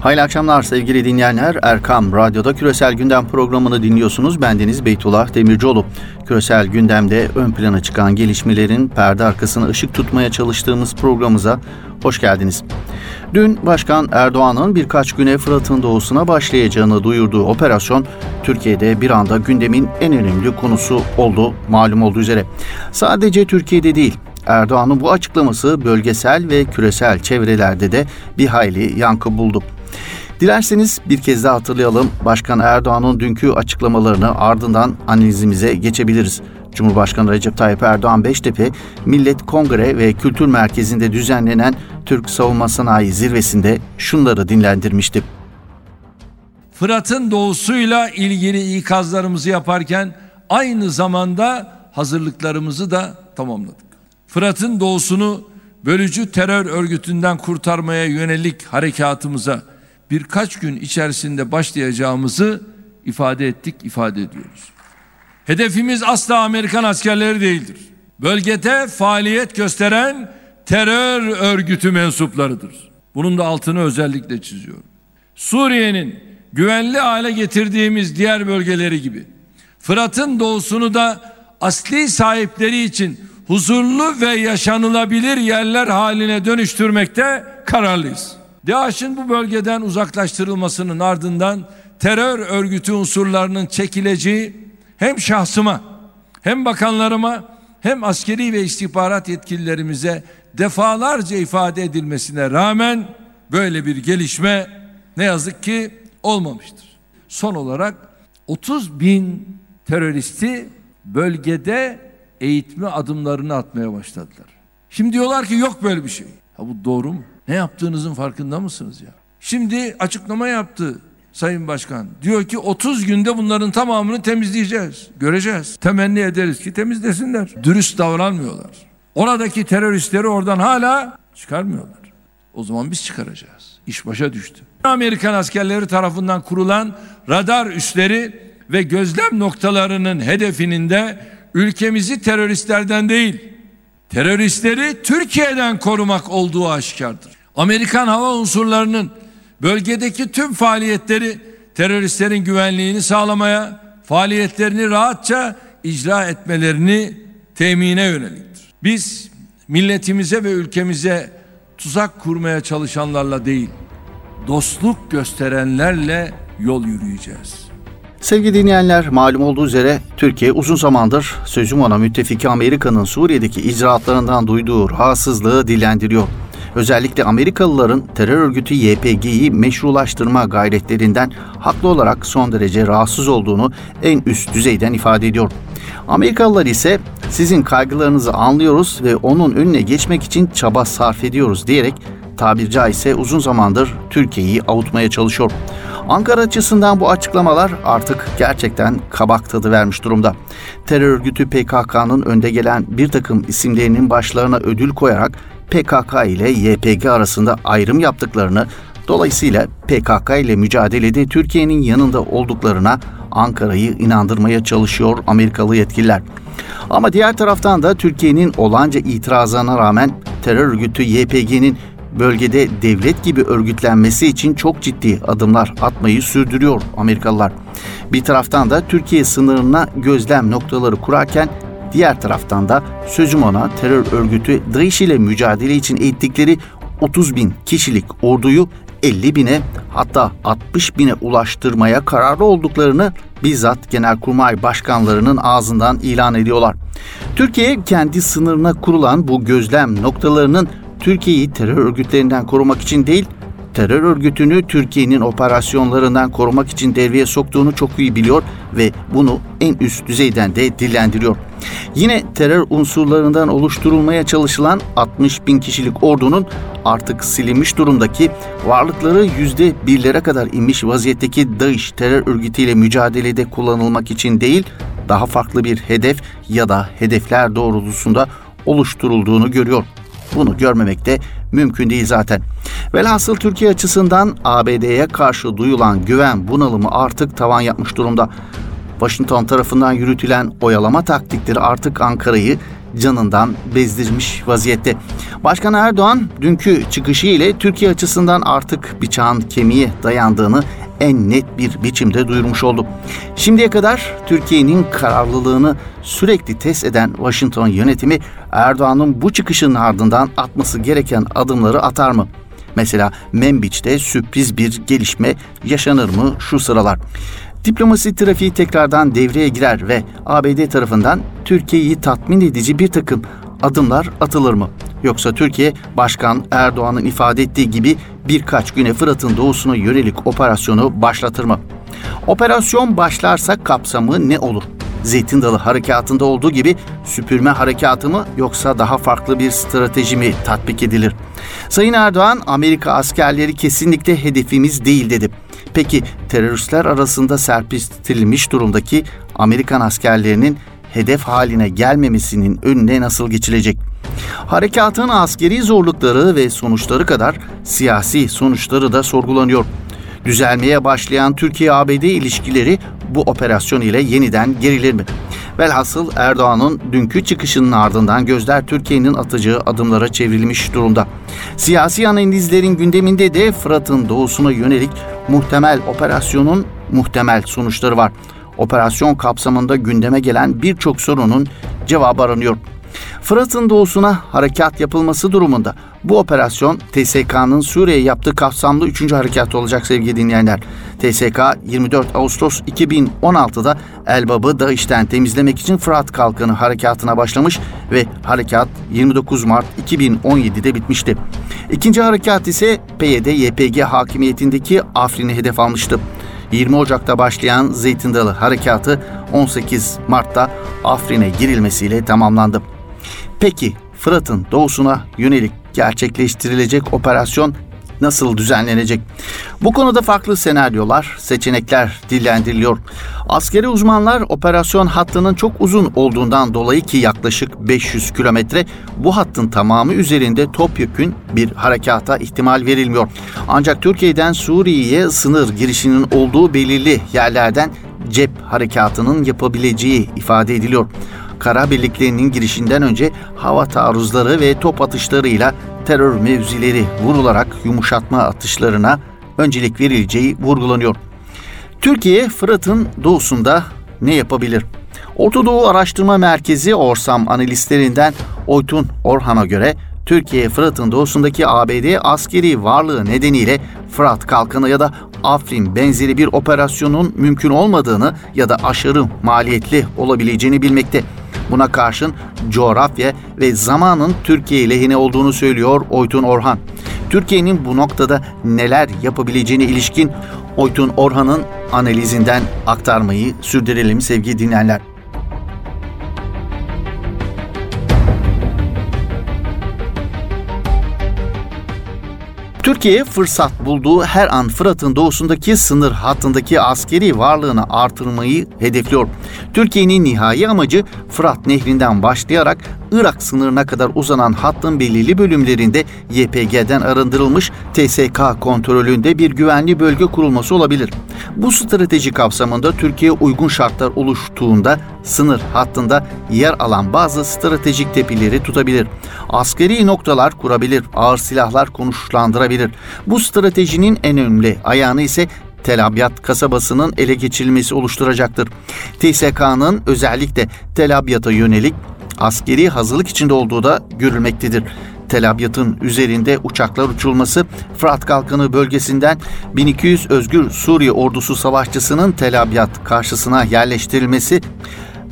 Hayırlı akşamlar sevgili dinleyenler. Erkam Radyo'da Küresel Gündem programını dinliyorsunuz. Bendeniz Beytullah Demircioğlu. Küresel gündemde ön plana çıkan gelişmelerin perde arkasına ışık tutmaya çalıştığımız programımıza hoş geldiniz. Dün Başkan Erdoğan'ın birkaç güne Fırat'ın doğusuna başlayacağını duyurduğu operasyon Türkiye'de bir anda gündemin en önemli konusu oldu malum olduğu üzere. Sadece Türkiye'de değil Erdoğan'ın bu açıklaması bölgesel ve küresel çevrelerde de bir hayli yankı buldu. Dilerseniz bir kez daha hatırlayalım. Başkan Erdoğan'ın dünkü açıklamalarını ardından analizimize geçebiliriz. Cumhurbaşkanı Recep Tayyip Erdoğan Beştepe Millet Kongre ve Kültür Merkezi'nde düzenlenen Türk Savunma Sanayi Zirvesi'nde şunları dinlendirmişti. Fırat'ın doğusuyla ilgili ikazlarımızı yaparken aynı zamanda hazırlıklarımızı da tamamladık. Fırat'ın doğusunu bölücü terör örgütünden kurtarmaya yönelik harekatımıza birkaç gün içerisinde başlayacağımızı ifade ettik, ifade ediyoruz. Hedefimiz asla Amerikan askerleri değildir. Bölgede faaliyet gösteren terör örgütü mensuplarıdır. Bunun da altını özellikle çiziyorum. Suriye'nin güvenli hale getirdiğimiz diğer bölgeleri gibi Fırat'ın doğusunu da asli sahipleri için huzurlu ve yaşanılabilir yerler haline dönüştürmekte kararlıyız. DAEŞ'in bu bölgeden uzaklaştırılmasının ardından terör örgütü unsurlarının çekileceği hem şahsıma hem bakanlarıma hem askeri ve istihbarat yetkililerimize defalarca ifade edilmesine rağmen böyle bir gelişme ne yazık ki olmamıştır. Son olarak 30 bin teröristi bölgede eğitme adımlarını atmaya başladılar. Şimdi diyorlar ki yok böyle bir şey. Ha bu doğru mu? Ne yaptığınızın farkında mısınız ya? Şimdi açıklama yaptı Sayın Başkan. Diyor ki 30 günde bunların tamamını temizleyeceğiz. Göreceğiz. Temenni ederiz ki temizlesinler. Dürüst davranmıyorlar. Oradaki teröristleri oradan hala çıkarmıyorlar. O zaman biz çıkaracağız. İş başa düştü. Amerikan askerleri tarafından kurulan radar üsleri ve gözlem noktalarının hedefinin de ülkemizi teröristlerden değil, teröristleri Türkiye'den korumak olduğu aşikardır. Amerikan hava unsurlarının bölgedeki tüm faaliyetleri teröristlerin güvenliğini sağlamaya, faaliyetlerini rahatça icra etmelerini temine yöneliktir. Biz milletimize ve ülkemize tuzak kurmaya çalışanlarla değil, dostluk gösterenlerle yol yürüyeceğiz. Sevgili dinleyenler malum olduğu üzere Türkiye uzun zamandır sözüm ona müttefiki Amerika'nın Suriye'deki icraatlarından duyduğu rahatsızlığı dillendiriyor. Özellikle Amerikalıların terör örgütü YPG'yi meşrulaştırma gayretlerinden haklı olarak son derece rahatsız olduğunu en üst düzeyden ifade ediyor. Amerikalılar ise sizin kaygılarınızı anlıyoruz ve onun önüne geçmek için çaba sarf ediyoruz diyerek tabir caizse uzun zamandır Türkiye'yi avutmaya çalışıyor. Ankara açısından bu açıklamalar artık gerçekten kabak tadı vermiş durumda. Terör örgütü PKK'nın önde gelen bir takım isimlerinin başlarına ödül koyarak PKK ile YPG arasında ayrım yaptıklarını, dolayısıyla PKK ile mücadelede Türkiye'nin yanında olduklarına Ankara'yı inandırmaya çalışıyor Amerikalı yetkililer. Ama diğer taraftan da Türkiye'nin olanca itirazına rağmen terör örgütü YPG'nin bölgede devlet gibi örgütlenmesi için çok ciddi adımlar atmayı sürdürüyor Amerikalılar. Bir taraftan da Türkiye sınırına gözlem noktaları kurarken diğer taraftan da sözüm ona terör örgütü DAEŞ ile mücadele için eğittikleri 30 bin kişilik orduyu 50 bine hatta 60 bine ulaştırmaya kararlı olduklarını bizzat Genelkurmay başkanlarının ağzından ilan ediyorlar. Türkiye kendi sınırına kurulan bu gözlem noktalarının Türkiye'yi terör örgütlerinden korumak için değil, terör örgütünü Türkiye'nin operasyonlarından korumak için devreye soktuğunu çok iyi biliyor ve bunu en üst düzeyden de dillendiriyor. Yine terör unsurlarından oluşturulmaya çalışılan 60 bin kişilik ordunun artık silinmiş durumdaki varlıkları yüzde birlere kadar inmiş vaziyetteki DAEŞ terör örgütüyle mücadelede kullanılmak için değil, daha farklı bir hedef ya da hedefler doğrultusunda oluşturulduğunu görüyor. Bunu görmemek de mümkün değil zaten. Velhasıl Türkiye açısından ABD'ye karşı duyulan güven bunalımı artık tavan yapmış durumda. Washington tarafından yürütülen oyalama taktikleri artık Ankara'yı canından bezdirmiş vaziyette. Başkan Erdoğan dünkü çıkışı ile Türkiye açısından artık bıçağın kemiğe dayandığını en net bir biçimde duyurmuş oldu. Şimdiye kadar Türkiye'nin kararlılığını sürekli test eden Washington yönetimi Erdoğan'ın bu çıkışının ardından atması gereken adımları atar mı? Mesela Membiç'te sürpriz bir gelişme yaşanır mı şu sıralar? Diplomasi trafiği tekrardan devreye girer ve ABD tarafından Türkiye'yi tatmin edici bir takım adımlar atılır mı? Yoksa Türkiye Başkan Erdoğan'ın ifade ettiği gibi birkaç güne Fırat'ın doğusuna yönelik operasyonu başlatır mı? Operasyon başlarsa kapsamı ne olur? Zeytin Dalı harekatında olduğu gibi süpürme harekatı mı yoksa daha farklı bir strateji mi tatbik edilir? Sayın Erdoğan Amerika askerleri kesinlikle hedefimiz değil dedi. Peki teröristler arasında serpiştirilmiş durumdaki Amerikan askerlerinin hedef haline gelmemesinin önüne nasıl geçilecek? Harekatın askeri zorlukları ve sonuçları kadar siyasi sonuçları da sorgulanıyor. Düzelmeye başlayan Türkiye-ABD ilişkileri bu operasyon ile yeniden gerilir mi? Velhasıl Erdoğan'ın dünkü çıkışının ardından gözler Türkiye'nin atacağı adımlara çevrilmiş durumda. Siyasi analizlerin gündeminde de Fırat'ın doğusuna yönelik muhtemel operasyonun muhtemel sonuçları var. Operasyon kapsamında gündeme gelen birçok sorunun cevabı aranıyor. Fırat'ın doğusuna harekat yapılması durumunda bu operasyon TSK'nın Suriye'ye yaptığı kapsamlı 3. harekat olacak sevgili dinleyenler. TSK 24 Ağustos 2016'da Elbab'ı DAEŞ'ten temizlemek için Fırat Kalkanı harekatına başlamış ve harekat 29 Mart 2017'de bitmişti. İkinci harekat ise PYD-YPG hakimiyetindeki Afrin'i hedef almıştı. 20 Ocak'ta başlayan Zeytin Dalı harekatı 18 Mart'ta Afrin'e girilmesiyle tamamlandı. Peki Fırat'ın doğusuna yönelik gerçekleştirilecek operasyon nasıl düzenlenecek? Bu konuda farklı senaryolar, seçenekler dillendiriliyor. Askeri uzmanlar operasyon hattının çok uzun olduğundan dolayı ki yaklaşık 500 kilometre bu hattın tamamı üzerinde topyekün bir harekata ihtimal verilmiyor. Ancak Türkiye'den Suriye'ye sınır girişinin olduğu belirli yerlerden cep harekatının yapabileceği ifade ediliyor kara birliklerinin girişinden önce hava taarruzları ve top atışlarıyla terör mevzileri vurularak yumuşatma atışlarına öncelik verileceği vurgulanıyor. Türkiye Fırat'ın doğusunda ne yapabilir? Orta Doğu Araştırma Merkezi Orsam analistlerinden Oytun Orhan'a göre Türkiye Fırat'ın doğusundaki ABD askeri varlığı nedeniyle Fırat Kalkanı ya da Afrin benzeri bir operasyonun mümkün olmadığını ya da aşırı maliyetli olabileceğini bilmekte. Buna karşın coğrafya ve zamanın Türkiye lehine olduğunu söylüyor Oytun Orhan. Türkiye'nin bu noktada neler yapabileceğine ilişkin Oytun Orhan'ın analizinden aktarmayı sürdürelim sevgili dinleyenler. Türkiye fırsat bulduğu her an Fırat'ın doğusundaki sınır hattındaki askeri varlığını artırmayı hedefliyor. Türkiye'nin nihai amacı Fırat Nehri'nden başlayarak Irak sınırına kadar uzanan hattın belirli bölümlerinde YPG'den arındırılmış TSK kontrolünde bir güvenli bölge kurulması olabilir. Bu strateji kapsamında Türkiye uygun şartlar oluştuğunda sınır hattında yer alan bazı stratejik tepileri tutabilir. Askeri noktalar kurabilir, ağır silahlar konuşlandırabilir. Bu stratejinin en önemli ayağını ise Tel Abyad kasabasının ele geçirilmesi oluşturacaktır. TSK'nın özellikle Tel Abyad'a yönelik askeri hazırlık içinde olduğu da görülmektedir. Tel Abyad'ın üzerinde uçaklar uçulması, Fırat Kalkanı bölgesinden 1200 özgür Suriye ordusu savaşçısının Tel Abyad karşısına yerleştirilmesi,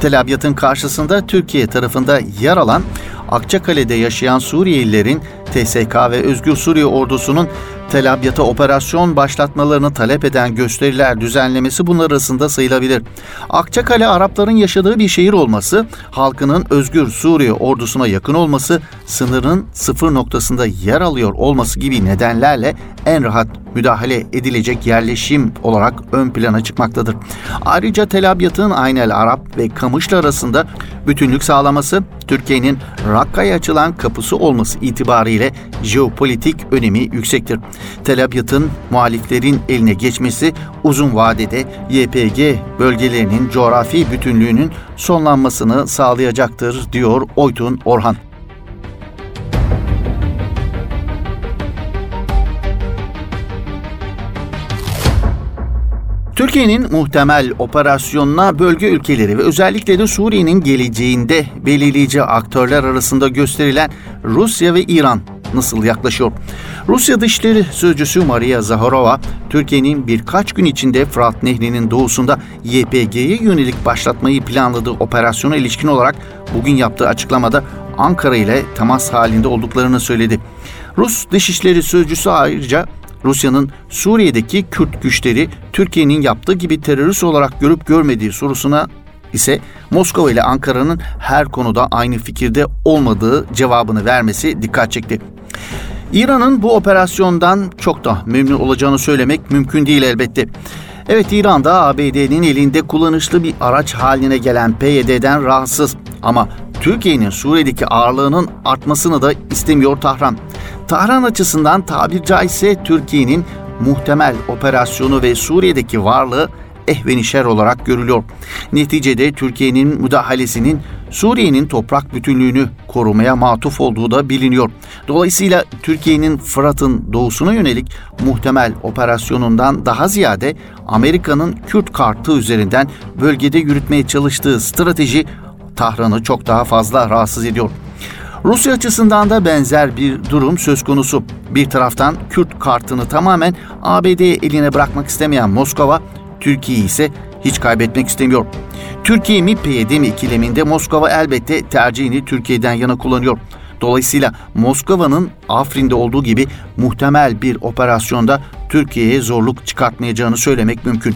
Tel Abyad'ın karşısında Türkiye tarafında yer alan Akçakale'de yaşayan Suriyelilerin TSK ve Özgür Suriye ordusunun Tel Abyad'a operasyon başlatmalarını talep eden gösteriler düzenlemesi bunlar arasında sayılabilir. Akçakale Arapların yaşadığı bir şehir olması, halkının Özgür Suriye ordusuna yakın olması, sınırın sıfır noktasında yer alıyor olması gibi nedenlerle en rahat müdahale edilecek yerleşim olarak ön plana çıkmaktadır. Ayrıca Tel Abyad'ın Aynel Arap ve Kamışlı arasında bütünlük sağlaması, Türkiye'nin Rakka'ya açılan kapısı olması itibariyle nedeniyle jeopolitik önemi yüksektir. Tel Abyad'ın muhaliflerin eline geçmesi uzun vadede YPG bölgelerinin coğrafi bütünlüğünün sonlanmasını sağlayacaktır diyor Oytun Orhan. Türkiye'nin muhtemel operasyonuna bölge ülkeleri ve özellikle de Suriye'nin geleceğinde belirleyici aktörler arasında gösterilen Rusya ve İran nasıl yaklaşıyor? Rusya Dışişleri Sözcüsü Maria Zaharova, Türkiye'nin birkaç gün içinde Fırat Nehri'nin doğusunda YPG'ye yönelik başlatmayı planladığı operasyona ilişkin olarak bugün yaptığı açıklamada Ankara ile temas halinde olduklarını söyledi. Rus Dışişleri Sözcüsü ayrıca Rusya'nın Suriye'deki Kürt güçleri Türkiye'nin yaptığı gibi terörist olarak görüp görmediği sorusuna ise Moskova ile Ankara'nın her konuda aynı fikirde olmadığı cevabını vermesi dikkat çekti. İran'ın bu operasyondan çok da memnun olacağını söylemek mümkün değil elbette. Evet İran'da ABD'nin elinde kullanışlı bir araç haline gelen PYD'den rahatsız ama Türkiye'nin Suriye'deki ağırlığının artmasını da istemiyor Tahran. Tahran açısından tabir caizse Türkiye'nin muhtemel operasyonu ve Suriye'deki varlığı ehvenişer olarak görülüyor. Neticede Türkiye'nin müdahalesinin Suriye'nin toprak bütünlüğünü korumaya matuf olduğu da biliniyor. Dolayısıyla Türkiye'nin Fırat'ın doğusuna yönelik muhtemel operasyonundan daha ziyade Amerika'nın Kürt kartı üzerinden bölgede yürütmeye çalıştığı strateji Tahran'ı çok daha fazla rahatsız ediyor. Rusya açısından da benzer bir durum söz konusu. Bir taraftan Kürt kartını tamamen ABD eline bırakmak istemeyen Moskova, Türkiye ise hiç kaybetmek istemiyor. Türkiye mi PYD mi ikileminde Moskova elbette tercihini Türkiye'den yana kullanıyor. Dolayısıyla Moskova'nın Afrin'de olduğu gibi muhtemel bir operasyonda Türkiye'ye zorluk çıkartmayacağını söylemek mümkün.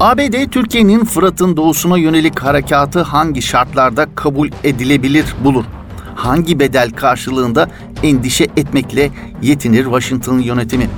ABD Türkiye'nin Fırat'ın doğusuna yönelik harekatı hangi şartlarda kabul edilebilir bulur? Hangi bedel karşılığında endişe etmekle yetinir Washington yönetimi?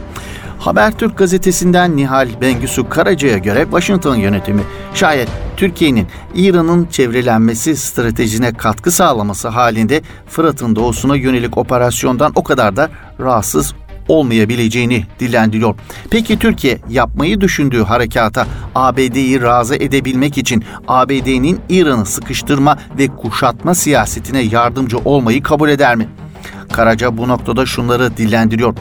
Habertürk gazetesinden Nihal Bengüsü Karaca'ya göre Washington yönetimi şayet Türkiye'nin İran'ın çevrelenmesi stratejine katkı sağlaması halinde Fırat'ın doğusuna yönelik operasyondan o kadar da rahatsız olmayabileceğini dillendiriyor. Peki Türkiye yapmayı düşündüğü harekata ABD'yi razı edebilmek için ABD'nin İran'ı sıkıştırma ve kuşatma siyasetine yardımcı olmayı kabul eder mi? Karaca bu noktada şunları dillendiriyor.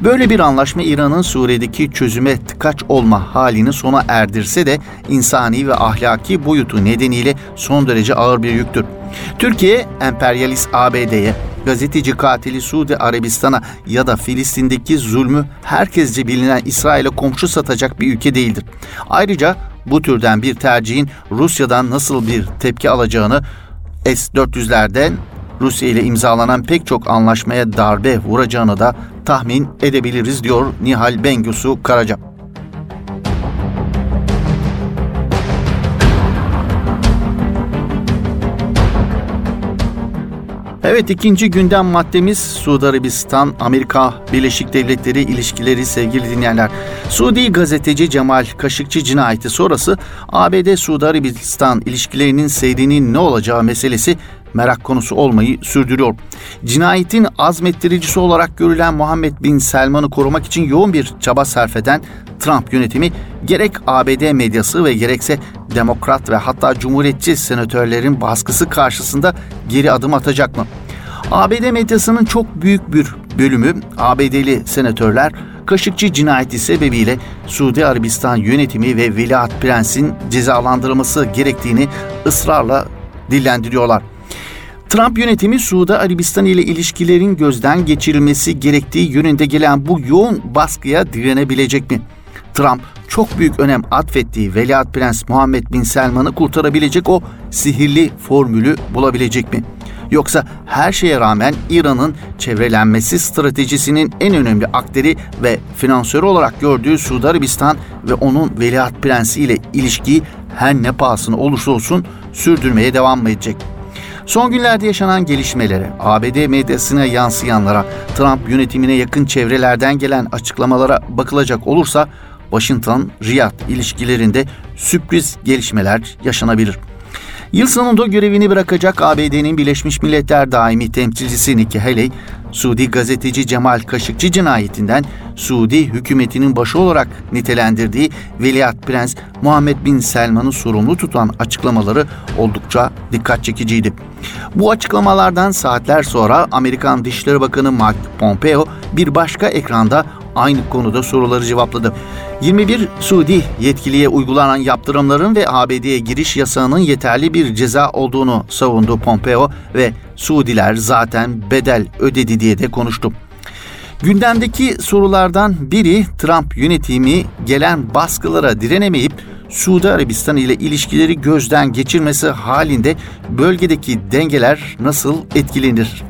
Böyle bir anlaşma İran'ın Suriye'deki çözüme tıkaç olma halini sona erdirse de insani ve ahlaki boyutu nedeniyle son derece ağır bir yüktür. Türkiye, emperyalist ABD'ye, gazeteci katili Suudi Arabistan'a ya da Filistin'deki zulmü herkesce bilinen İsrail'e komşu satacak bir ülke değildir. Ayrıca bu türden bir tercihin Rusya'dan nasıl bir tepki alacağını S-400'lerden Rusya ile imzalanan pek çok anlaşmaya darbe vuracağını da tahmin edebiliriz diyor Nihal Bengüsü Karaca. Evet ikinci gündem maddemiz Suudi Arabistan, Amerika Birleşik Devletleri ilişkileri sevgili dinleyenler. Suudi gazeteci Cemal Kaşıkçı cinayeti sonrası ABD Suudi Arabistan ilişkilerinin seyrinin ne olacağı meselesi merak konusu olmayı sürdürüyor. Cinayetin azmettiricisi olarak görülen Muhammed Bin Selman'ı korumak için yoğun bir çaba sarf eden Trump yönetimi gerek ABD medyası ve gerekse demokrat ve hatta cumhuriyetçi senatörlerin baskısı karşısında geri adım atacak mı? ABD medyasının çok büyük bir bölümü ABD'li senatörler Kaşıkçı cinayeti sebebiyle Suudi Arabistan yönetimi ve Veliaht Prens'in cezalandırılması gerektiğini ısrarla dillendiriyorlar. Trump yönetimi Suudi Arabistan ile ilişkilerin gözden geçirilmesi gerektiği yönünde gelen bu yoğun baskıya direnebilecek mi? Trump çok büyük önem atfettiği Veliaht Prens Muhammed Bin Selman'ı kurtarabilecek o sihirli formülü bulabilecek mi? Yoksa her şeye rağmen İran'ın çevrelenmesi stratejisinin en önemli aktörü ve finansörü olarak gördüğü Suudi Arabistan ve onun Veliaht Prensi ile ilişkiyi her ne pahasına olursa olsun sürdürmeye devam edecek? Son günlerde yaşanan gelişmelere, ABD medyasına yansıyanlara, Trump yönetimine yakın çevrelerden gelen açıklamalara bakılacak olursa Washington-Riyad ilişkilerinde sürpriz gelişmeler yaşanabilir. Yıl sonunda görevini bırakacak ABD'nin Birleşmiş Milletler daimi temsilcisi Nikki Haley, Suudi gazeteci Cemal Kaşıkçı cinayetinden Suudi hükümetinin başı olarak nitelendirdiği Veliaht Prens Muhammed Bin Selman'ı sorumlu tutan açıklamaları oldukça dikkat çekiciydi. Bu açıklamalardan saatler sonra Amerikan Dışişleri Bakanı Mike Pompeo bir başka ekranda aynı konuda soruları cevapladı. 21 Suudi yetkiliye uygulanan yaptırımların ve ABD'ye giriş yasağının yeterli bir ceza olduğunu savundu Pompeo ve Suudiler zaten bedel ödedi diye de konuştu. Gündemdeki sorulardan biri Trump yönetimi gelen baskılara direnemeyip Suudi Arabistan ile ilişkileri gözden geçirmesi halinde bölgedeki dengeler nasıl etkilenir?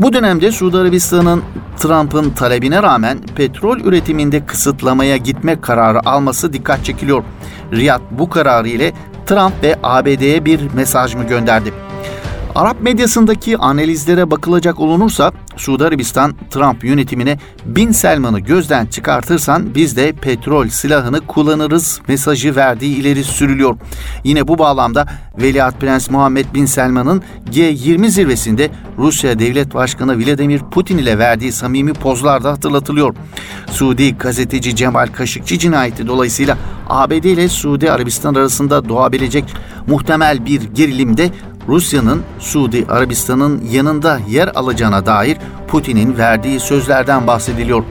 Bu dönemde Suudi Arabistan'ın Trump'ın talebine rağmen petrol üretiminde kısıtlamaya gitme kararı alması dikkat çekiliyor. Riyad bu kararı ile Trump ve ABD'ye bir mesaj mı gönderdi? Arap medyasındaki analizlere bakılacak olunursa Suudi Arabistan Trump yönetimine Bin Selman'ı gözden çıkartırsan biz de petrol silahını kullanırız mesajı verdiği ileri sürülüyor. Yine bu bağlamda Veliaht Prens Muhammed Bin Selman'ın G20 zirvesinde Rusya Devlet Başkanı Vladimir Putin ile verdiği samimi pozlarda hatırlatılıyor. Suudi gazeteci Cemal Kaşıkçı cinayeti dolayısıyla ABD ile Suudi Arabistan arasında doğabilecek muhtemel bir gerilimde Rusya'nın Suudi Arabistan'ın yanında yer alacağına dair Putin'in verdiği sözlerden bahsediliyor.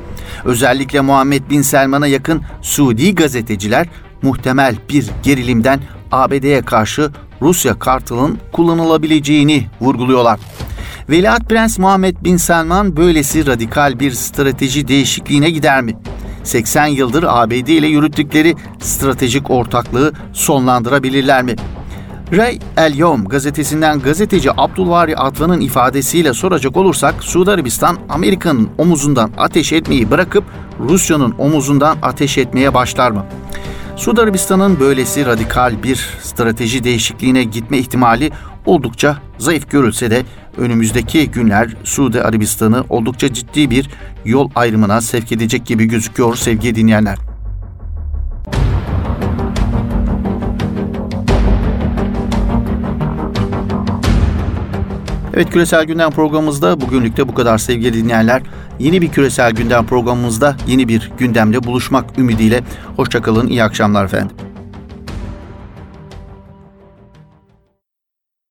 Özellikle Muhammed Bin Selman'a yakın Suudi gazeteciler muhtemel bir gerilimden ABD'ye karşı Rusya kartının kullanılabileceğini vurguluyorlar. Veliaht Prens Muhammed Bin Selman böylesi radikal bir strateji değişikliğine gider mi? 80 yıldır ABD ile yürüttükleri stratejik ortaklığı sonlandırabilirler mi? Ray El Yom gazetesinden gazeteci Abdulvari Atvan'ın ifadesiyle soracak olursak Suudi Arabistan Amerika'nın omuzundan ateş etmeyi bırakıp Rusya'nın omuzundan ateş etmeye başlar mı? Suudi Arabistan'ın böylesi radikal bir strateji değişikliğine gitme ihtimali oldukça zayıf görülse de önümüzdeki günler Suudi Arabistan'ı oldukça ciddi bir yol ayrımına sevk edecek gibi gözüküyor sevgili dinleyenler. Evet Küresel Gündem programımızda bugünlük de bu kadar sevgili dinleyenler. Yeni bir Küresel Gündem programımızda yeni bir gündemle buluşmak ümidiyle. Hoşçakalın, iyi akşamlar efendim.